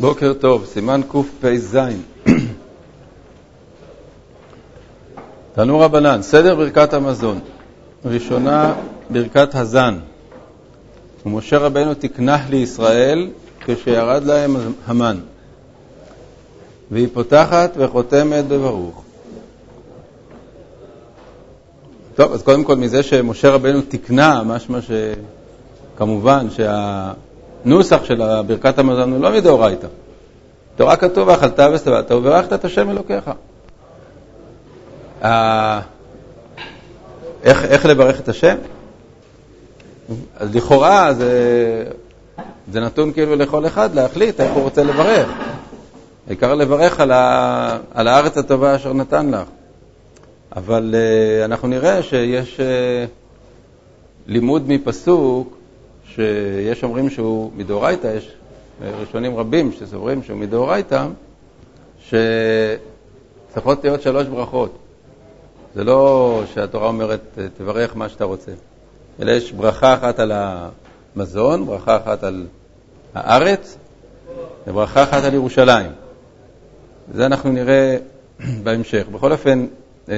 בוקר טוב, סימן קפ"ז. תנו רבנן, סדר ברכת המזון. ראשונה, ברכת הזן. ומשה רבנו תקנח לישראל כשירד להם המן. והיא פותחת וחותמת בברוך. טוב, אז קודם כל מזה שמשה רבנו תקנה, משמע שכמובן שהנוסח של ברכת המזון הוא לא מדאורייתא. תורה כתוב, ואכלת ושבעת וברכת את השם אלוקיך. איך, איך לברך את השם? אז לכאורה זה, זה נתון כאילו לכל אחד להחליט איך הוא רוצה לברך. העיקר לברך על, ה, על הארץ הטובה אשר נתן לך. אבל uh, אנחנו נראה שיש uh, לימוד מפסוק שיש אומרים שהוא מדאורייתא, יש ראשונים רבים שסוברים שהוא מדאורייתא, שצריכות להיות שלוש ברכות. זה לא שהתורה אומרת, תברך מה שאתה רוצה, אלא יש ברכה אחת על המזון, ברכה אחת על הארץ וברכה אחת על ירושלים. זה אנחנו נראה בהמשך. בכל אופן, אה,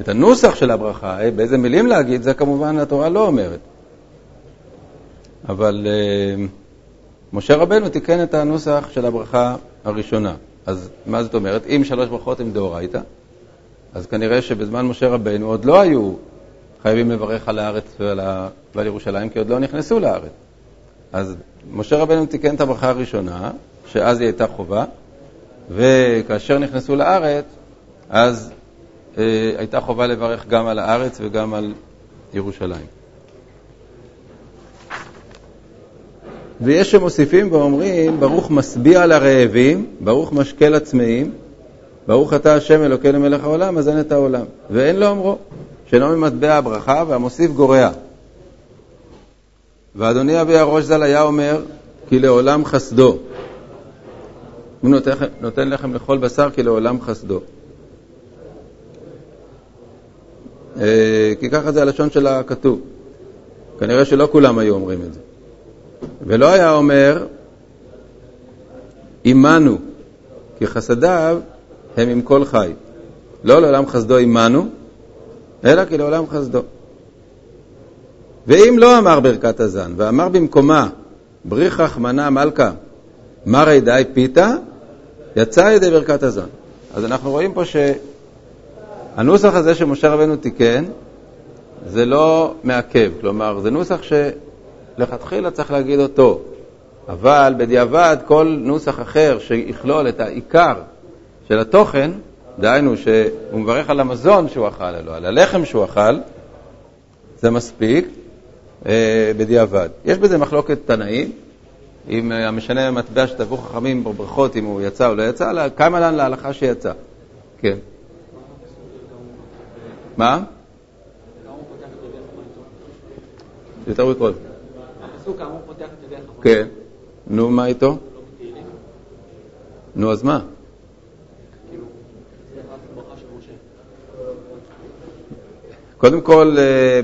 את הנוסח של הברכה, אה, באיזה מילים להגיד, זה כמובן התורה לא אומרת. אבל אה, משה רבנו תיקן את הנוסח של הברכה הראשונה. אז מה זאת אומרת? אם שלוש ברכות הן דאורייתא, אז כנראה שבזמן משה רבנו עוד לא היו חייבים לברך על הארץ ועל, ה... ועל ירושלים, כי עוד לא נכנסו לארץ. אז משה רבנו תיקן את הברכה הראשונה, שאז היא הייתה חובה, וכאשר נכנסו לארץ, אז אה, הייתה חובה לברך גם על הארץ וגם על ירושלים. ויש שמוסיפים ואומרים, ברוך משביע לרעבים, ברוך משקה לצמאים, ברוך אתה השם אלוקינו מלך העולם, מזן את העולם. ואין לו אמרו, שאינו ממטבע הברכה, והמוסיף גורע. ואדוני אבי הראש ז"ל היה אומר, כי לעולם חסדו. הוא נותן, נותן לחם לכל בשר, כי לעולם חסדו. אה, כי ככה זה הלשון של הכתוב. כנראה שלא כולם היו אומרים את זה. ולא היה אומר, עמנו, כי חסדיו הם עם כל חי. לא לעולם חסדו עמנו, אלא כי לעולם חסדו. ואם לא אמר ברכת הזן, ואמר במקומה, בריך רחמנה מלכה, מרי די פיתה, יצא ידי ברכת הזן. אז אנחנו רואים פה שהנוסח הזה שמשה רבנו תיקן, זה לא מעכב, כלומר, זה נוסח שלכתחילה צריך להגיד אותו, אבל בדיעבד כל נוסח אחר שיכלול את העיקר של התוכן, דהיינו שהוא מברך על המזון שהוא אכל, על הלחם שהוא אכל, זה מספיק אה, בדיעבד. יש בזה מחלוקת תנאים, אם אה, המשנה מטבע שטבעו חכמים בברכות, אם הוא יצא או לא יצא, כמה לן להלכה שיצא. כן. מה? יותר מכל. הפסוק כאמור פותח את ידיך. כן. נו, מה איתו? נו, אז מה? קודם כל, אה,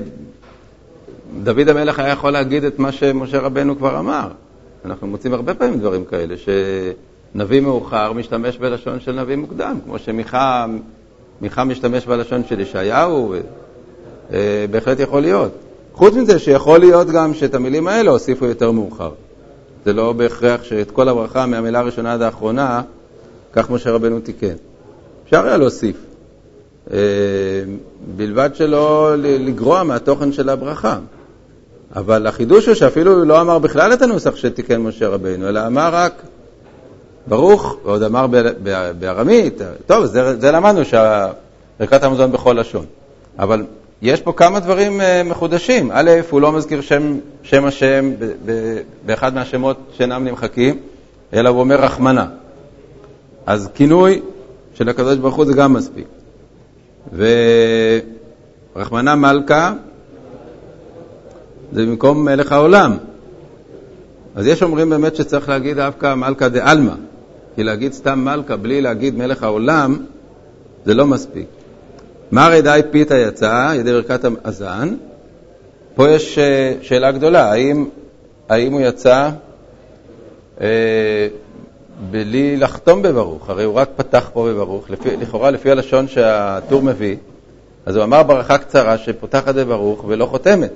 דוד המלך היה יכול להגיד את מה שמשה רבנו כבר אמר. אנחנו מוצאים הרבה פעמים דברים כאלה, שנביא מאוחר משתמש בלשון של נביא מוקדם, כמו שמיכה משתמש בלשון של ישעיהו, אה, בהחלט יכול להיות. חוץ מזה שיכול להיות גם שאת המילים האלה הוסיפו יותר מאוחר. זה לא בהכרח שאת כל הברכה מהמילה הראשונה עד האחרונה, כך משה רבנו תיקן. אפשר היה להוסיף. אה, בלבד שלא לגרוע מהתוכן של הברכה. אבל החידוש הוא שאפילו לא אמר בכלל את הנוסח שתיקן משה רבינו, אלא אמר רק ברוך, ועוד אמר בארמית, טוב, זה, זה למדנו שברכת המזון בכל לשון. אבל יש פה כמה דברים אה, מחודשים. א', הוא לא מזכיר שם, שם השם באחד מהשמות שאינם נמחקים, אלא הוא אומר רחמנה. אז כינוי של הקדוש ברוך הוא זה גם מספיק. ורחמנה מלכה זה במקום מלך העולם. אז יש אומרים באמת שצריך להגיד דווקא מלכה דה עלמא, כי להגיד סתם מלכה בלי להגיד מלך העולם זה לא מספיק. מרי די פיתה יצא, ידי ברכת הזן. פה יש אה, שאלה גדולה, האם, האם הוא יצא אה, בלי לחתום בברוך, הרי הוא רק פתח פה בברוך, לפי, לכאורה לפי הלשון שהטור מביא, אז הוא אמר ברכה קצרה שפותחת בברוך ולא חותמת.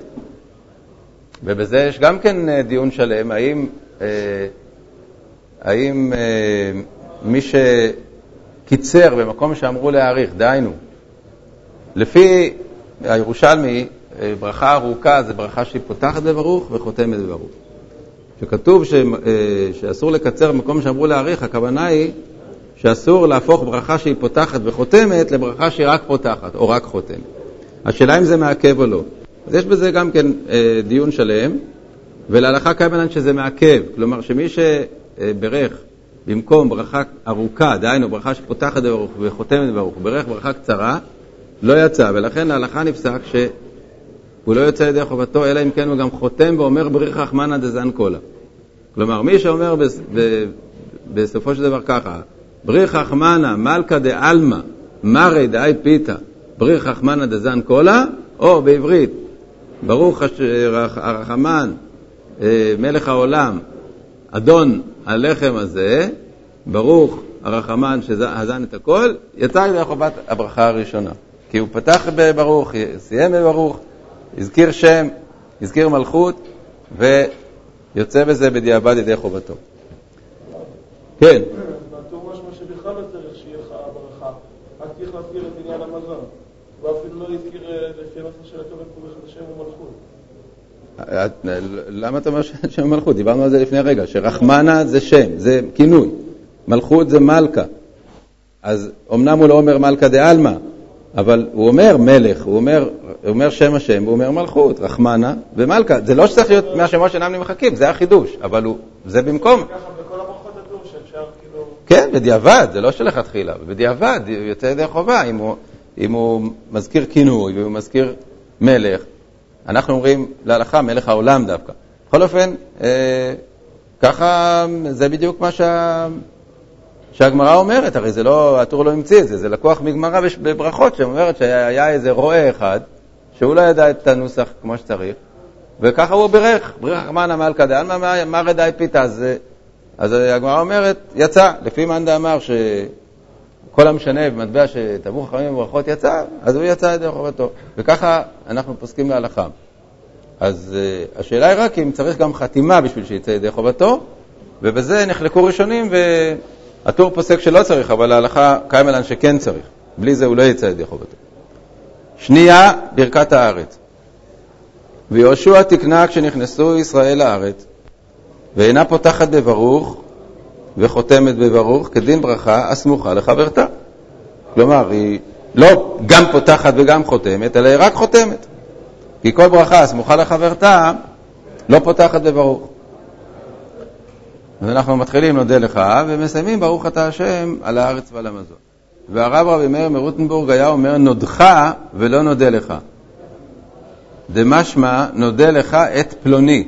ובזה יש גם כן אה, דיון שלם, האם, אה, האם אה, מי שקיצר במקום שאמרו להאריך, דהיינו, לפי הירושלמי, אה, ברכה ארוכה זה ברכה שהיא פותחת בברוך וחותמת בברוך. כשכתוב ש, אה, שאסור לקצר במקום שאמרו להאריך, הכוונה היא שאסור להפוך ברכה שהיא פותחת וחותמת לברכה שהיא רק פותחת או רק חותמת. השאלה אם זה מעכב או לא. אז יש בזה גם כן אה, דיון שלם, ולהלכה קיימנן שזה מעכב, כלומר שמי שברך במקום ברכה ארוכה, דהיינו ברכה שפותחת בברוך וחותמת בברוך, ברך ברכה קצרה, לא יצא, ולכן להלכה נפסק שהוא לא יוצא ידי חובתו, אלא אם כן הוא גם חותם ואומר בריך רחמנא דזן קולה. כלומר, מי שאומר בס, ב, בסופו של דבר ככה, בריך רחמנא מלכא דעלמא מרי דאי פיתא בריך רחמנא דזן קולה, או בעברית, ברוך הרחמן, אה, מלך העולם, אדון הלחם הזה, ברוך הרחמן שהזן את הכל, יצא ידי חובת הברכה הראשונה. כי הוא פתח בברוך, סיים בברוך, הזכיר שם, הזכיר מלכות, ויוצא בזה בדיעבד ידי חובתו. כן. בטור משמע שבכלל לא צריך שיהיה לך ברכה, רק צריך להזכיר את עניין המזון. הוא אפילו לא הזכיר לפי הנושא של הכתובת פה השם ומלכות. למה אתה אומר שם מלכות? דיברנו על זה לפני רגע, שרחמנה זה שם, זה כינוי, מלכות זה מלכה. אז אמנם הוא לא אומר מלכה דה עלמא, אבל הוא אומר מלך, הוא אומר, הוא אומר שם השם, הוא אומר מלכות, רחמנה ומלכה. זה לא שצריך להיות מהשמות שאינם נמחקים, זה החידוש, אבל הוא, זה במקום. כן, בדיעבד, זה לא שלכתחילה, בדיעבד, יוצא ידי חובה, אם הוא, אם הוא מזכיר כינוי והוא מזכיר מלך, אנחנו אומרים להלכה מלך העולם דווקא. בכל אופן, אה, ככה זה בדיוק מה שה... שהגמרא אומרת, הרי זה לא, הטור לא המציא את זה, זה לקוח מגמרא בברכות שאומרת שהיה איזה רועה אחד, שהוא לא ידע את הנוסח כמו שצריך, וככה הוא בירך, בריך רחמנא מלכא דעלמא מה רדאי פיתא, אז, אז הגמרא אומרת, יצא, לפי מאן דאמר שכל המשנה במטבע שטבעו חכמים בברכות יצא, אז הוא יצא ידי חובתו, וככה אנחנו פוסקים להלכה. אז uh, השאלה היא רק אם צריך גם חתימה בשביל שיצא ידי חובתו, ובזה נחלקו ראשונים, ו... הטור פוסק שלא צריך, אבל ההלכה קיים אלן שכן צריך. בלי זה הוא לא יצא ידי חובתו. שנייה, ברכת הארץ. ויהושע תקנה כשנכנסו ישראל לארץ, ואינה פותחת בברוך וחותמת בברוך, כדין ברכה הסמוכה לחברתה. כלומר, היא לא גם פותחת וגם חותמת, אלא היא רק חותמת. כי כל ברכה הסמוכה לחברתה לא פותחת בברוך. אז אנחנו מתחילים נודה לך, ומסיימים ברוך אתה השם על הארץ ועל המזון. והרב רבי מאיר מרוטנבורג היה אומר נודך ולא נודה לך. דמשמע נודה לך את פלוני.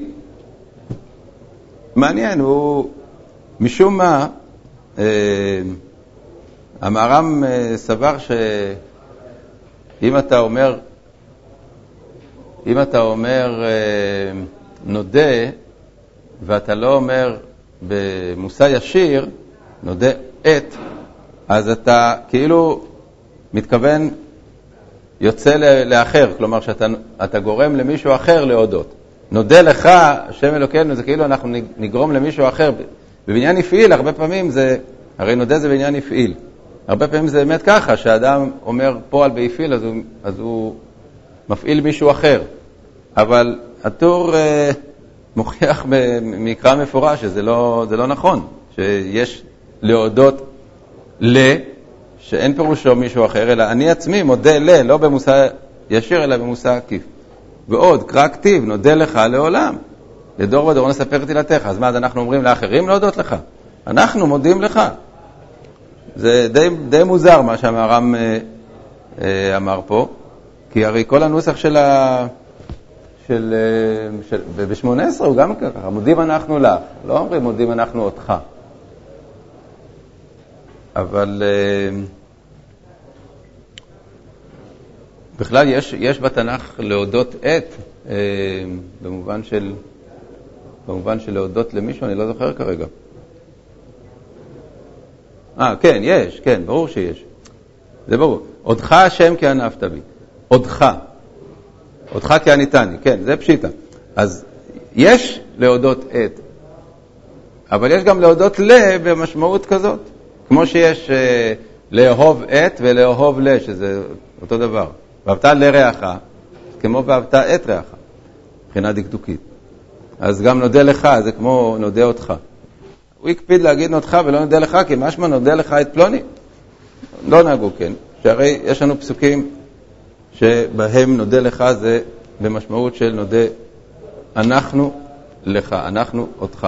מעניין, הוא משום מה, אה, המהר"ם אה, סבר שאם אתה אומר, אם אתה אומר אה, נודה ואתה לא אומר במושא ישיר, נודה את, אז אתה כאילו מתכוון יוצא לאחר, כלומר שאתה גורם למישהו אחר להודות. נודה לך, השם אלוקינו, זה כאילו אנחנו נגרום למישהו אחר. בבניין הפעיל, הרבה פעמים זה, הרי נודה זה בניין הפעיל. הרבה פעמים זה באמת ככה, שאדם אומר פועל בהפעיל, אז אז הוא מפעיל מישהו אחר. אבל הטור... אה, מוכיח במקרא מפורש שזה לא, לא נכון, שיש להודות ל, שאין פירושו מישהו אחר, אלא אני עצמי מודה ל, לא במושא ישיר, אלא במושא עקיף. ועוד, קרא כתיב, נודה לך לעולם. לדור ודור נספר תהילתך. אז מה, אז אנחנו אומרים לאחרים להודות לך? אנחנו מודים לך. זה די, די מוזר מה שהמהר"ם אה, אה, אמר פה, כי הרי כל הנוסח של ה... של, אה, של וב-18 הוא גם ככה, מודים אנחנו לך, לא אומרים מודים אנחנו אותך. אבל אה, בכלל יש, יש בתנ"ך להודות את, אה, במובן של, במובן של להודות למישהו, אני לא זוכר כרגע. אה, כן, יש, כן, ברור שיש. זה ברור. עודך השם כי ענפת בי. עודך. עודך כי עניתני, כן, זה פשיטה. אז יש להודות את, אבל יש גם להודות ל במשמעות כזאת. כמו שיש אה, לאהוב את ולאהוב ל, שזה אותו דבר. ואהבת לרעך, כמו ואהבת את רעך, מבחינה דקדוקית. אז גם נודה לך, זה כמו נודה אותך. הוא הקפיד להגיד נודך ולא נודה לך, כי משמע נודה לך את פלוני. לא נהגו כן, שהרי יש לנו פסוקים שבהם נודה לך זה במשמעות של נודה אנחנו לך, אנחנו אותך.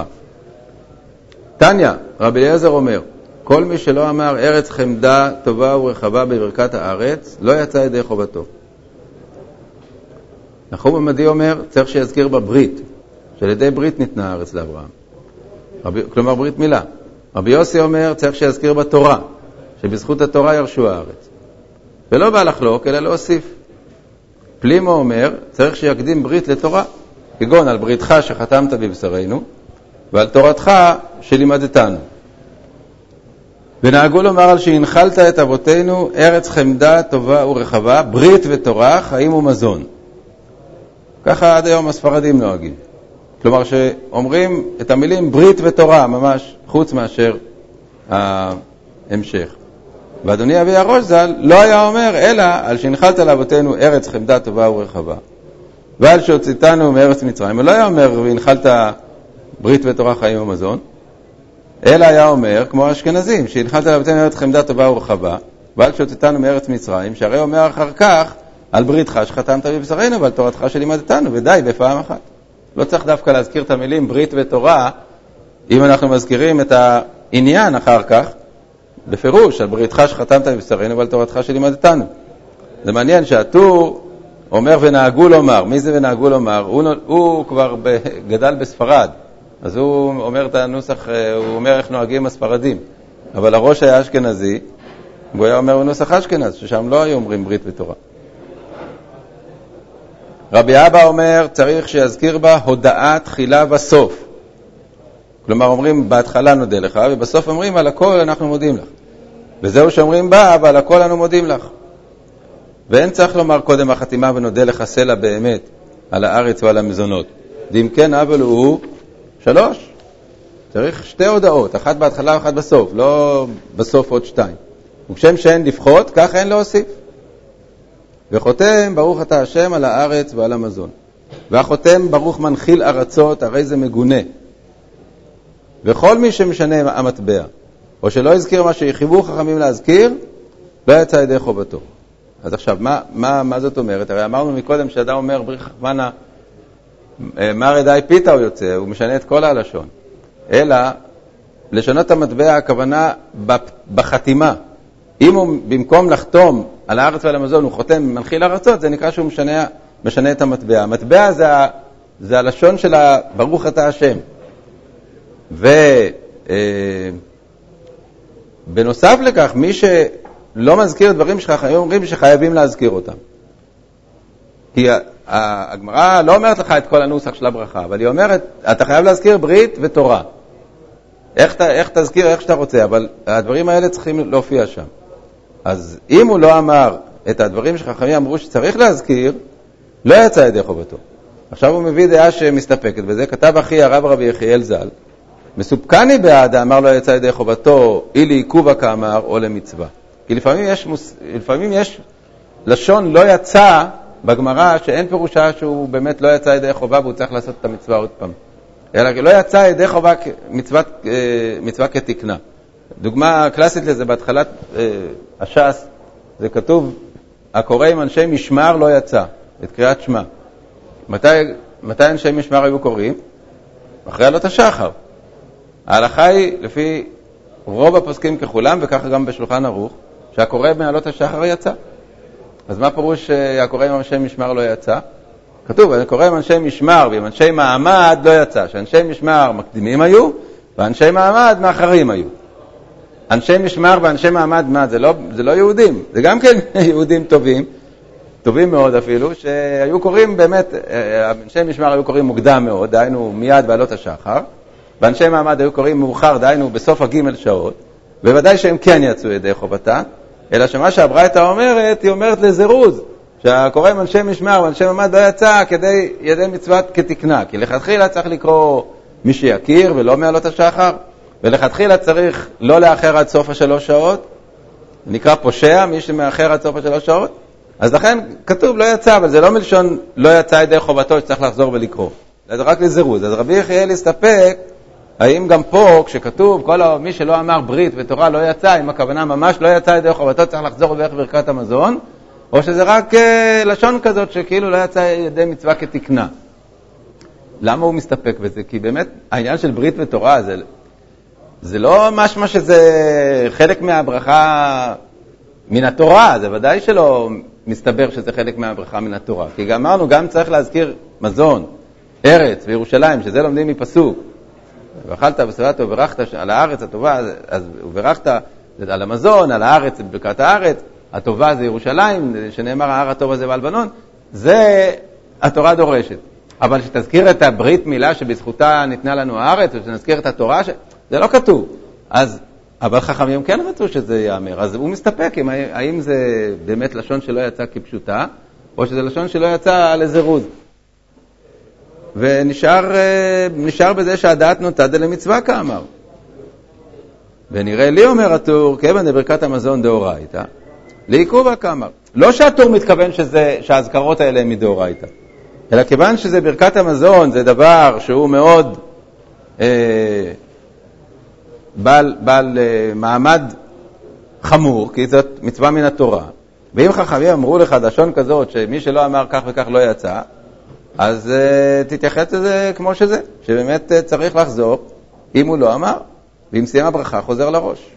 תניא, רבי אליעזר אומר, כל מי שלא אמר ארץ חמדה טובה ורחבה בברכת הארץ, לא יצא ידי חובתו. נחום עמדי אומר, צריך שיזכיר בברית, שעל ידי ברית ניתנה הארץ לאברהם. רבי, כלומר ברית מילה. רבי יוסי אומר, צריך שיזכיר בתורה, שבזכות התורה ירשו הארץ. ולא בא לחלוק, אלא להוסיף. פלימו אומר, צריך שיקדים ברית לתורה, כגון על בריתך שחתמת בבשרנו, ועל תורתך שלימדתנו. ונהגו לומר על שהנחלת את אבותינו ארץ חמדה טובה ורחבה, ברית ותורה, חיים ומזון. ככה עד היום הספרדים נוהגים. כלומר שאומרים את המילים ברית ותורה ממש, חוץ מאשר ההמשך. ואדוני אבי הראש ז"ל לא היה אומר, אלא על שהנחלת לאבותינו ארץ חמדה טובה ורחבה, ועל שהוצאתנו מארץ מצרים, הוא לא היה אומר והנחלת ברית ותורה חיים ומזון, אלא היה אומר, כמו האשכנזים, שהנחלת לאבותינו ארץ חמדה טובה ורחבה, ועל שהוצאתנו מארץ מצרים, שהרי אומר אחר כך על בריתך שחתמת בבשרנו ועל תורתך שלימדתנו, ודי בפעם אחת. לא צריך דווקא להזכיר את המילים ברית ותורה, אם אנחנו מזכירים את העניין אחר כך, בפירוש, על בריתך שחתמת בבשרנו ועל תורתך שלימדתנו. זה מעניין שהטור אומר ונהגו לומר, מי זה ונהגו לומר? הוא, הוא כבר ב, גדל בספרד, אז הוא אומר את הנוסח, אה, הוא אומר איך נוהגים הספרדים, אבל הראש היה אשכנזי, והוא היה אומר בנוסח אשכנז, ששם לא היו אומרים ברית ותורה. רבי אבא אומר, צריך שיזכיר בה הודעה תחילה וסוף. כלומר, אומרים בהתחלה נודה לך, ובסוף אומרים על הכל אנחנו מודים לך. וזהו שאומרים בה, ועל הכל אנו מודים לך. ואין צריך לומר קודם החתימה ונודה לך סלע באמת על הארץ ועל המזונות. ואם כן, אבל הוא שלוש. צריך שתי הודעות, אחת בהתחלה ואחת בסוף, לא בסוף עוד שתיים. וכשם שאין לפחות, כך אין להוסיף. וחותם, ברוך אתה השם על הארץ ועל המזון. והחותם, ברוך מנחיל ארצות, הרי זה מגונה. וכל מי שמשנה המטבע, או שלא הזכיר מה שחייבו חכמים להזכיר, לא יצא ידי חובתו. אז עכשיו, מה, מה, מה זאת אומרת? הרי אמרנו מקודם שאדם אומר בריך חכמנה, מר ידי פיתה הוא יוצא, הוא משנה את כל הלשון. אלא, לשנות המטבע, הכוונה בחתימה. אם הוא במקום לחתום על הארץ ועל המזון, הוא חותם מנחיל ארצות, זה נקרא שהוא משנה, משנה את המטבע. המטבע זה, זה הלשון של ברוך אתה השם. ובנוסף אה, לכך, מי שלא מזכיר דברים שחכמים אומרים שחייבים להזכיר אותם. כי הגמרא לא אומרת לך את כל הנוסח של הברכה, אבל היא אומרת, אתה חייב להזכיר ברית ותורה. איך, איך תזכיר, איך שאתה רוצה, אבל הדברים האלה צריכים להופיע שם. אז אם הוא לא אמר את הדברים שחכמים אמרו שצריך להזכיר, לא יצא ידי חובתו. עכשיו הוא מביא דעה שמסתפקת בזה, כתב אחי הרב רבי יחיאל ז"ל, מסופקני בעד, אמר לא יצא ידי חובתו, אילי עיכובה כאמר, או למצווה. כי לפעמים יש, מוס... לפעמים יש לשון לא יצא בגמרא שאין פירושה שהוא באמת לא יצא ידי חובה והוא צריך לעשות את המצווה עוד פעם. אלא לא יצא ידי חובה מצוות, אה, מצווה כתקנה. דוגמה קלאסית לזה, בהתחלת אה, הש"ס, זה כתוב, הקורא עם אנשי משמר לא יצא, את קריאת שמע. מתי, מתי אנשי משמר היו קוראים? אחרי עלות השחר. ההלכה היא, לפי רוב הפוסקים ככולם, וככה גם בשולחן ערוך, שהקורא מעלות השחר יצא. אז מה פירוש שהקורא עם אנשי משמר לא יצא? כתוב, הקורא עם אנשי משמר ועם אנשי מעמד לא יצא, שאנשי משמר מקדימים היו, ואנשי מעמד מאחרים היו. אנשי משמר ואנשי מעמד, מה, זה לא, זה לא יהודים, זה גם כן יהודים טובים, טובים מאוד אפילו, שהיו קוראים באמת, אה, אנשי משמר היו קוראים מוקדם מאוד, דהיינו מיד בעלות השחר, ואנשי מעמד היו קוראים מאוחר, דהיינו בסוף הגימל שעות, בוודאי שהם כן יצאו ידי חובתה, אלא שמה שהברייתא אומרת, היא אומרת לזירוז, שהקורא עם אנשי משמר ואנשי ממד לא יצא כדי ידי מצוות כתקנה, כי לכתחילה צריך לקרוא מי שיכיר ולא מעלות השחר, ולכתחילה צריך לא לאחר עד סוף השלוש שעות, נקרא פושע, מי שמאחר עד סוף השלוש שעות, אז לכן כתוב לא יצא, אבל זה לא מלשון לא יצא ידי חובתו שצריך לחזור ולקרוא, זה רק לזירוז. אז רבי יחיאל הסתפק, האם גם פה, כשכתוב כל מי שלא אמר ברית ותורה לא יצא, אם הכוונה ממש לא יצא ידי חובתו צריך לחזור ולברך ברכת המזון, או שזה רק אה, לשון כזאת שכאילו לא יצא ידי מצווה כתקנה. למה הוא מסתפק בזה? כי באמת העניין של ברית ותורה זה, זה לא משמע שזה חלק מהברכה מן התורה, זה ודאי שלא מסתבר שזה חלק מהברכה מן התורה. כי אמרנו, גם צריך להזכיר מזון, ארץ וירושלים, שזה לומדים מפסוק. ואכלת ושבעת וברכת על הארץ הטובה, אז וברכת על המזון, על הארץ, בברכת הארץ, הטובה זה ירושלים, שנאמר ההר הטוב הזה והלבנון, זה התורה דורשת. אבל שתזכיר את הברית מילה שבזכותה ניתנה לנו הארץ, ושנזכיר את התורה, ש... זה לא כתוב. אז, אבל חכמים כן רצו שזה ייאמר, אז הוא מסתפק אם, האם זה באמת לשון שלא יצא כפשוטה, או שזה לשון שלא יצא על איזה רוז. ונשאר בזה שהדעת נוטה דלמצווה כאמר. ונראה לי, אומר הטור, כיוון דברכת המזון דאורייתא, לעיכובה כאמר. לא שהטור מתכוון שזה, שהאזכרות האלה הן מדאורייתא, אלא כיוון שזה ברכת המזון, זה דבר שהוא מאוד אה, בעל, בעל אה, מעמד חמור, כי זאת מצווה מן התורה, ואם חכמים אמרו לך לשון כזאת, שמי שלא אמר כך וכך לא יצא, אז uh, תתייחס לזה כמו שזה, שבאמת uh, צריך לחזור, אם הוא לא אמר, ואם סיים הברכה חוזר לראש.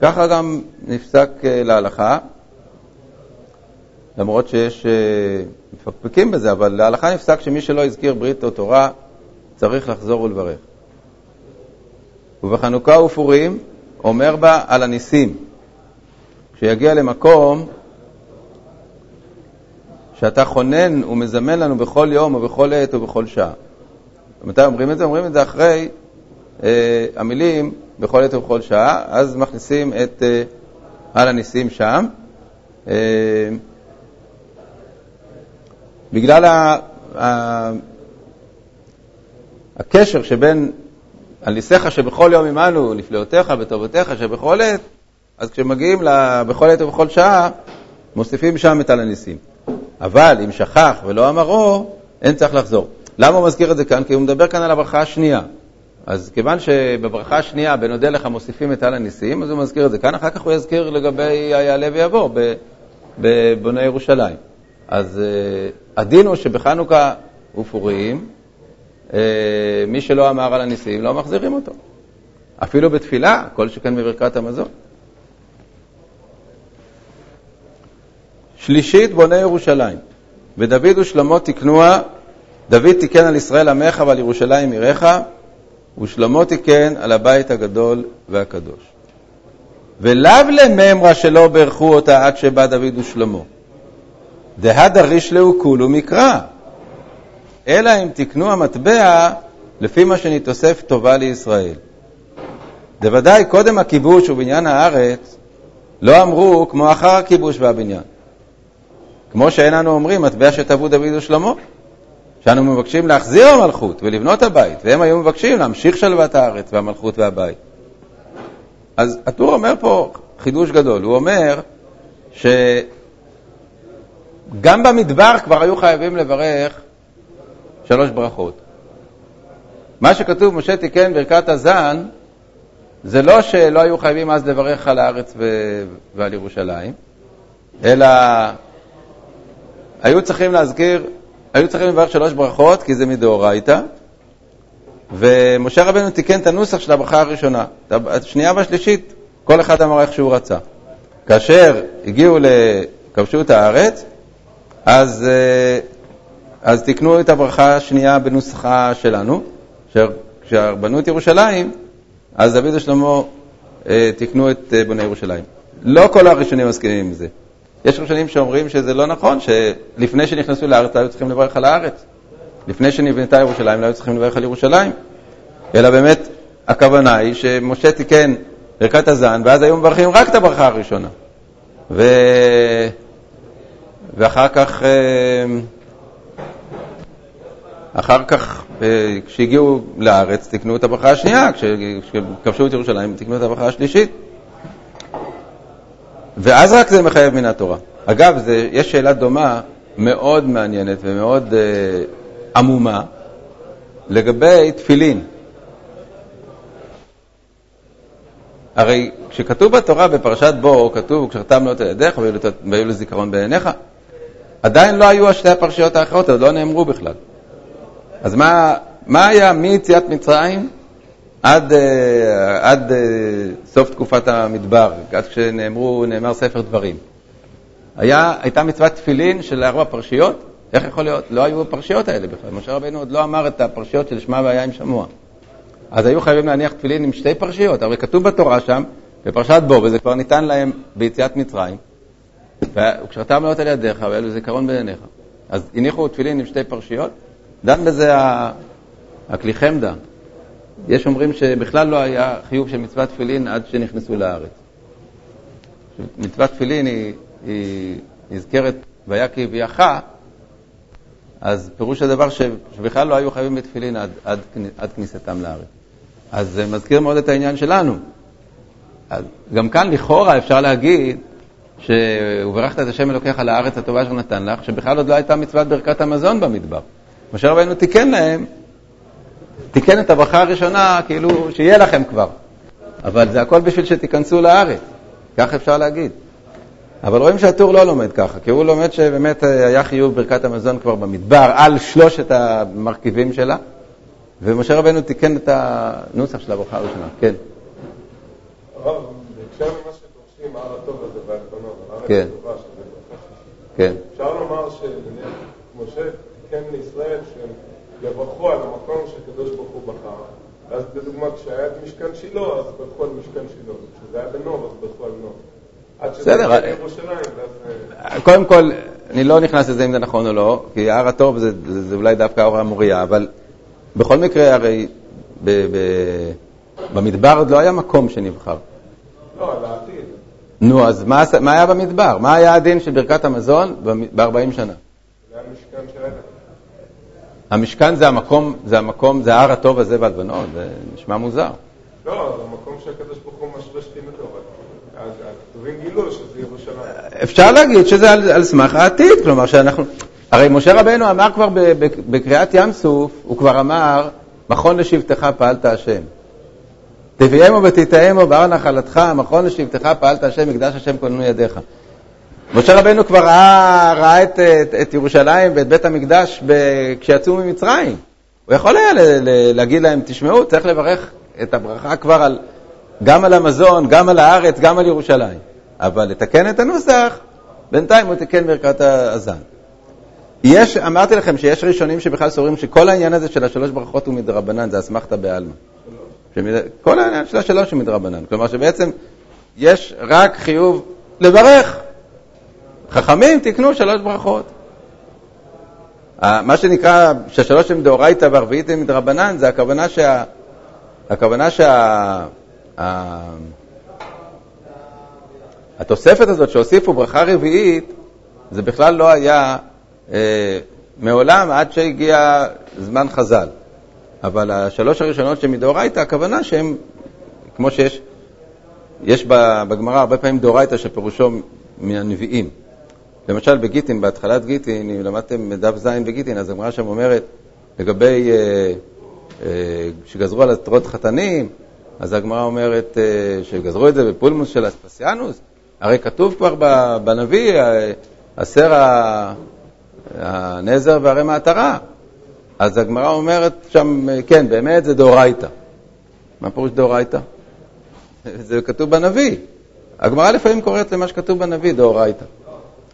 ככה גם נפסק uh, להלכה, למרות שיש uh, מפקפקים בזה, אבל להלכה נפסק שמי שלא הזכיר ברית או תורה צריך לחזור ולברך. ובחנוכה ופורים אומר בה על הניסים. כשיגיע למקום שאתה חונן ומזמן לנו בכל יום ובכל עת ובכל שעה. מתי אומרים את זה? אומרים את זה אחרי אה, המילים בכל עת ובכל שעה, אז מכניסים את אה, על הניסים שם. אה, בגלל ה, ה, הקשר שבין על ניסיך שבכל יום עמנו, נפלאותיך וטובותיך שבכל עת, אז כשמגיעים בכל עת ובכל שעה, מוסיפים שם את על הניסים. אבל אם שכח ולא אמרו, אין צריך לחזור. למה הוא מזכיר את זה כאן? כי הוא מדבר כאן על הברכה השנייה. אז כיוון שבברכה השנייה, בנודה לך מוסיפים את על הניסים, אז הוא מזכיר את זה כאן, אחר כך הוא יזכיר לגבי היעלה ויבוא בבוני ירושלים. אז uh, הדין הוא שבחנוכה ופורים, uh, מי שלא אמר על הניסים, לא מחזירים אותו. אפילו בתפילה, כל שכן בברכת המזון. שלישית, בוני ירושלים. ודוד ושלמה תקנוה, דוד תיקן על ישראל עמך ועל ירושלים עירך, ושלמה תיקן על הבית הגדול והקדוש. ולאו לממרה שלא ברכו אותה עד שבא דוד ושלמה. דהדה רישלהו כולו מקרא. אלא אם תקנו המטבע לפי מה שנתוסף טובה לישראל. דוודאי קודם הכיבוש ובניין הארץ לא אמרו כמו אחר הכיבוש והבניין. כמו שאין אנו אומרים, מטבע שטבעו דוד ושלמה, שאנו מבקשים להחזיר המלכות ולבנות הבית, והם היו מבקשים להמשיך שלוות הארץ והמלכות והבית. אז הטור אומר פה חידוש גדול, הוא אומר שגם במדבר כבר היו חייבים לברך שלוש ברכות. מה שכתוב, משה תיקן ברכת הזן, זה לא שלא היו חייבים אז לברך על הארץ ו... ועל ירושלים, אלא היו צריכים להזכיר, היו צריכים לברך שלוש ברכות, כי זה מדאורייתא, ומשה רבנו תיקן את הנוסח של הברכה הראשונה. השנייה והשלישית, כל אחד אמר איך שהוא רצה. כאשר הגיעו, כבשו את הארץ, אז, אה, אז תיקנו את הברכה השנייה בנוסחה שלנו, כשבנו את ירושלים, אז דוד ושלמה אה, תיקנו את אה, בוני ירושלים. לא כל הראשונים מסכימים עם זה. יש ראשונים שאומרים שזה לא נכון, שלפני שנכנסו לארץ לא היו צריכים לברך על הארץ. לפני שנבנתה ירושלים לא היו צריכים לברך על ירושלים. אלא באמת, הכוונה היא שמשה תיקן ברכת הזן, ואז היו מברכים רק את הברכה הראשונה. ו... ואחר כך, אה, אחר כך, אה, כשהגיעו לארץ, תקנו את הברכה השנייה, כשכבשו את ירושלים, תקנו את הברכה השלישית. ואז רק זה מחייב מן התורה. אגב, זה, יש שאלה דומה, מאוד מעניינת ומאוד אה, עמומה, לגבי תפילין. הרי כשכתוב בתורה בפרשת בו, כתוב, כשחתם לא תלדך והיו לזיכרון בעיניך, עדיין לא היו שתי הפרשיות האחרות, עוד לא נאמרו בכלל. אז מה, מה היה מיציאת מצרים עד, אה, עד אה, סוף תקופת המדבר, עד כשנאמרו, נאמר ספר דברים? היה, הייתה מצוות תפילין של ארבע פרשיות? איך יכול להיות? לא היו הפרשיות האלה בכלל. משה רבנו עוד לא אמר את הפרשיות של שמע והיה עם שמוע. אז היו חייבים להניח תפילין עם שתי פרשיות, הרי כתוב בתורה שם, בפרשת בו, וזה כבר ניתן להם ביציאת מצרים, וכשאתה מלאות על ידיך והיה לו זיכרון בעיניך. אז הניחו תפילין עם שתי פרשיות, דן בזה הכלי חמדה. יש אומרים שבכלל לא היה חיוב של מצוות תפילין עד שנכנסו לארץ. מצוות תפילין היא, היא נזכרת והיה כי הביאך, אז פירוש הדבר שבכלל לא היו חייבים בתפילין עד, עד, עד כניסתם לארץ. אז זה מזכיר מאוד את העניין שלנו. אז גם כאן לכאורה אפשר להגיד ש"וברכת את השם אלוקיך לארץ הטובה אשר נתן לך", שבכלל עוד לא הייתה מצוות ברכת המזון במדבר. משה רבנו תיקן להם, תיקן את הברכה הראשונה, כאילו שיהיה לכם כבר. אבל זה הכל בשביל שתיכנסו לארץ, כך אפשר להגיד. אבל רואים שהטור לא לומד ככה, כי הוא לומד שבאמת היה חיוב ברכת המזון כבר במדבר על שלושת המרכיבים שלה, ומשה רבנו תיקן את הנוסח של הברכה הראשונה. כן. הרב, בהקשר למה שדורשים, הר הטוב הזה והלבנון, הר כן. הטובה, שזה ברכה. כן. אפשר לומר שמשה תיקן לישראל שהם יברכו על המקום שהקדוש ברוך הוא בחר. ואז לדוגמה, כשהיה את משכן שילה, אז ברכו על משכן שילה. כשזה היה בנוב, אז ברכו על נוב. בסדר. ואז... קודם כל, אני לא נכנס לזה אם זה נכון או לא, כי הר הטוב זה, זה, זה אולי דווקא האור המוריה, אבל בכל מקרה, הרי ב, ב, במדבר עוד לא היה מקום שנבחר. לא, על העתיד. נו, אז מה, מה היה במדבר? מה היה הדין של ברכת המזון ב-40 שנה? זה היה משכן שלהם. המשכן זה המקום, זה המקום, זה ההר הטוב הזה והלבנון, זה נשמע מוזר. לא, זה המקום שהקדוש ברוך הוא משרה שכינתו. אז הכתובים גילו שזה ירושלים. אפשר להגיד שזה על, על סמך העתיד, כלומר שאנחנו... הרי משה רבנו אמר כבר בקריאת ים סוף, הוא כבר אמר, מכון לשבטך פעלת השם. תביאמו ותטעמו בהר נחלתך, מכון לשבטך פעלת השם, מקדש השם כוננו ידיך. משה רבנו כבר ראה, ראה את, את, את ירושלים ואת בית המקדש ב, כשיצאו ממצרים. הוא יכול היה ל, ל, להגיד להם, תשמעו, צריך לברך את הברכה כבר על, גם על המזון, גם על הארץ, גם על ירושלים. אבל לתקן את הנוסח, בינתיים הוא תיקן ברכת הזן. יש, אמרתי לכם שיש ראשונים שבכלל סוברים שכל העניין הזה של השלוש ברכות הוא מדרבנן, זה אסמכתא בעלמא. כל העניין של השלוש הוא מדרבנן. כלומר שבעצם יש רק חיוב לברך. חכמים תקנו שלוש ברכות. מה שנקרא שהשלוש הם דאורייתא והרביעית הם מדרבנן, זה הכוונה שה... הכוונה שה... התוספת הזאת שהוסיפו ברכה רביעית, זה בכלל לא היה אה, מעולם עד שהגיע זמן חז"ל. אבל השלוש הראשונות שמדאורייתא, הכוונה שהם, כמו שיש, יש בגמרא הרבה פעמים דאורייתא שפירושו מהנביאים. למשל בגיטין, בהתחלת גיטין, אם למדתם דף ז' בגיטין, אז הגמרא שם אומרת לגבי, אה, אה, שגזרו על עטרות חתנים, אז הגמרא אומרת אה, שגזרו את זה בפולמוס של אספסיאנוס, הרי כתוב כבר בנביא, אה, הסר הנזר והרי מעטרה. אז הגמרא אומרת שם, אה, כן, באמת זה דאורייתא. מה פירוש דאורייתא? זה כתוב בנביא. הגמרא לפעמים קוראת למה שכתוב בנביא דאורייתא.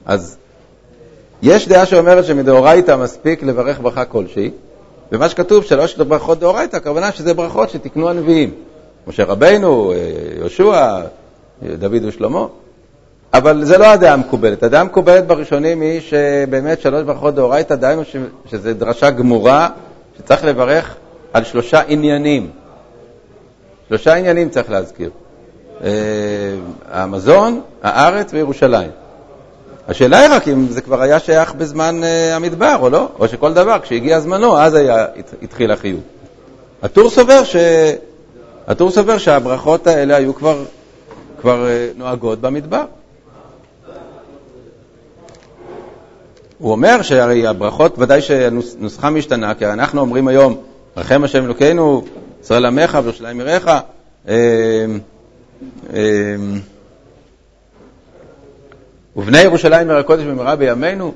אז יש דעה שאומרת שמדאורייתא מספיק לברך ברכה כלשהי, ומה שכתוב שלוש ברכות דאורייתא, הכוונה שזה ברכות שתיקנו הנביאים. משה רבנו, אה, יהושע, אה, דוד ושלמה. אבל זה לא הדעה המקובלת. הדעה המקובלת בראשונים היא שבאמת שלוש ברכות דאורייתא, דהיינו שזו דרשה גמורה, שצריך לברך על שלושה עניינים. שלושה עניינים צריך להזכיר. אה, המזון, הארץ וירושלים. השאלה היא רק אם זה כבר היה שייך בזמן אה, המדבר או לא, או שכל דבר, כשהגיע זמנו, אז היה, התחיל החיוב. הטור סובר, ש... הטור סובר שהברכות האלה היו כבר, כבר אה, נוהגות במדבר. הוא אומר שהרי הברכות, ודאי שנוסחה משתנה, כי אנחנו אומרים היום, רחם השם אלוקינו, ישראל עמך וירושלים עירך, אמ, אמ, ובני ירושלים עיר הקודש במהרה בימינו,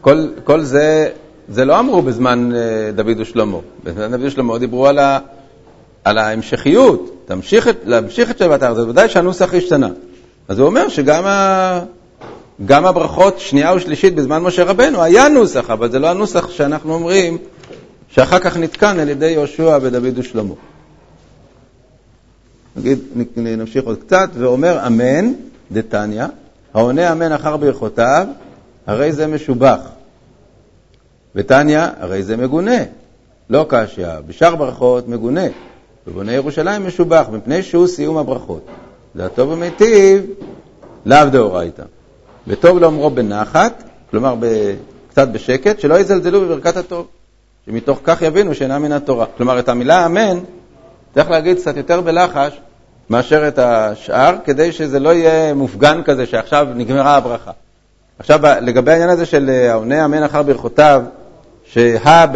כל, כל זה, זה לא אמרו בזמן אה, דוד ושלמה. בזמן דוד ושלמה דיברו על, ה, על ההמשכיות, תמשיך, להמשיך את שבעת הארץ, ודאי שהנוסח השתנה. אז הוא אומר שגם ה, גם הברכות שנייה ושלישית בזמן משה רבנו היה נוסח, אבל זה לא הנוסח שאנחנו אומרים שאחר כך נתקן על ידי יהושע ודוד ושלמה. נגיד, נמשיך עוד קצת, ואומר אמן, דתניא, העונה אמן אחר ברכותיו, הרי זה משובח. ותניא, הרי זה מגונה, לא קשיא, בשאר ברכות מגונה, ובונה ירושלים משובח, מפני שהוא סיום הברכות. הטוב ומיטיב, לאו דאורייתא. וטוב לאומרו בנחת, כלומר קצת בשקט, שלא יזלזלו בברכת הטוב, שמתוך כך יבינו שאינה מן התורה. כלומר, את המילה אמן צריך להגיד קצת יותר בלחש מאשר את השאר, כדי שזה לא יהיה מופגן כזה שעכשיו נגמרה הברכה. עכשיו, לגבי העניין הזה של אה, העונה אמן אחר ברכותיו, שהא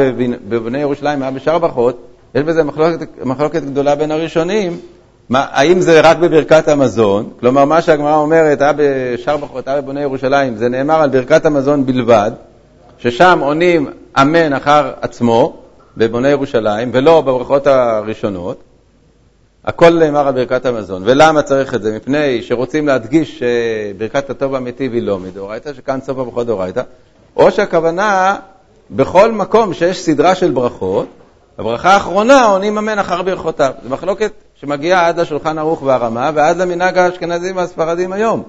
בבני ירושלים, הא בשאר ברכות, יש בזה מחלוקת, מחלוקת גדולה בין הראשונים, מה, האם זה רק בברכת המזון, כלומר מה שהגמרא אומרת, הא בשאר ברכות, הא בבני ירושלים, זה נאמר על ברכת המזון בלבד, ששם עונים אמן אחר עצמו, בבוני ירושלים, ולא בברכות הראשונות, הכל נאמר על ברכת המזון. ולמה צריך את זה? מפני שרוצים להדגיש שברכת הטוב המיטיב היא לא מדאורייתא, שכאן סוף הברכות דאורייתא, או שהכוונה, בכל מקום שיש סדרה של ברכות, הברכה האחרונה עונים אמן אחר ברכותיו. זו מחלוקת שמגיעה עד לשולחן ערוך והרמה ועד למנהג האשכנזים והספרדים היום.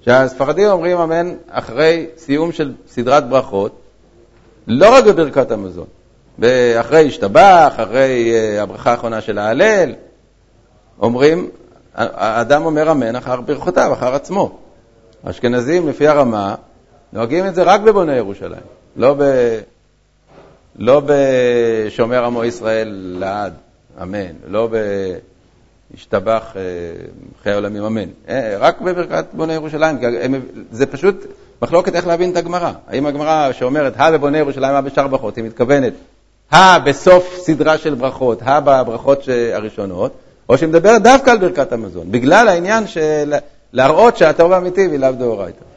שהספרדים אומרים אמן אחרי סיום של סדרת ברכות, לא רק בברכת המזון, אחרי השתבח, אחרי אה, הברכה האחרונה של ההלל, אומרים, האדם אומר אמן אחר ברכותיו, אחר עצמו. האשכנזים, לפי הרמה, נוהגים את זה רק בבוני ירושלים, לא, ב... לא בשומר עמו ישראל לעד, אמן, לא בהשתבח אה, חיי עולמים, אמן, אה, רק בברכת בוני ירושלים, זה פשוט מחלוקת איך להבין את הגמרא. האם הגמרא שאומרת, הא בבוני ירושלים, הא בשאר ברכות, היא מתכוונת, הא בסוף סדרה של ברכות, הא בברכות הראשונות, או שהיא מדברת דווקא על ברכת המזון, בגלל העניין של להראות שהטוב האמיתי היא לאו דאורייתא.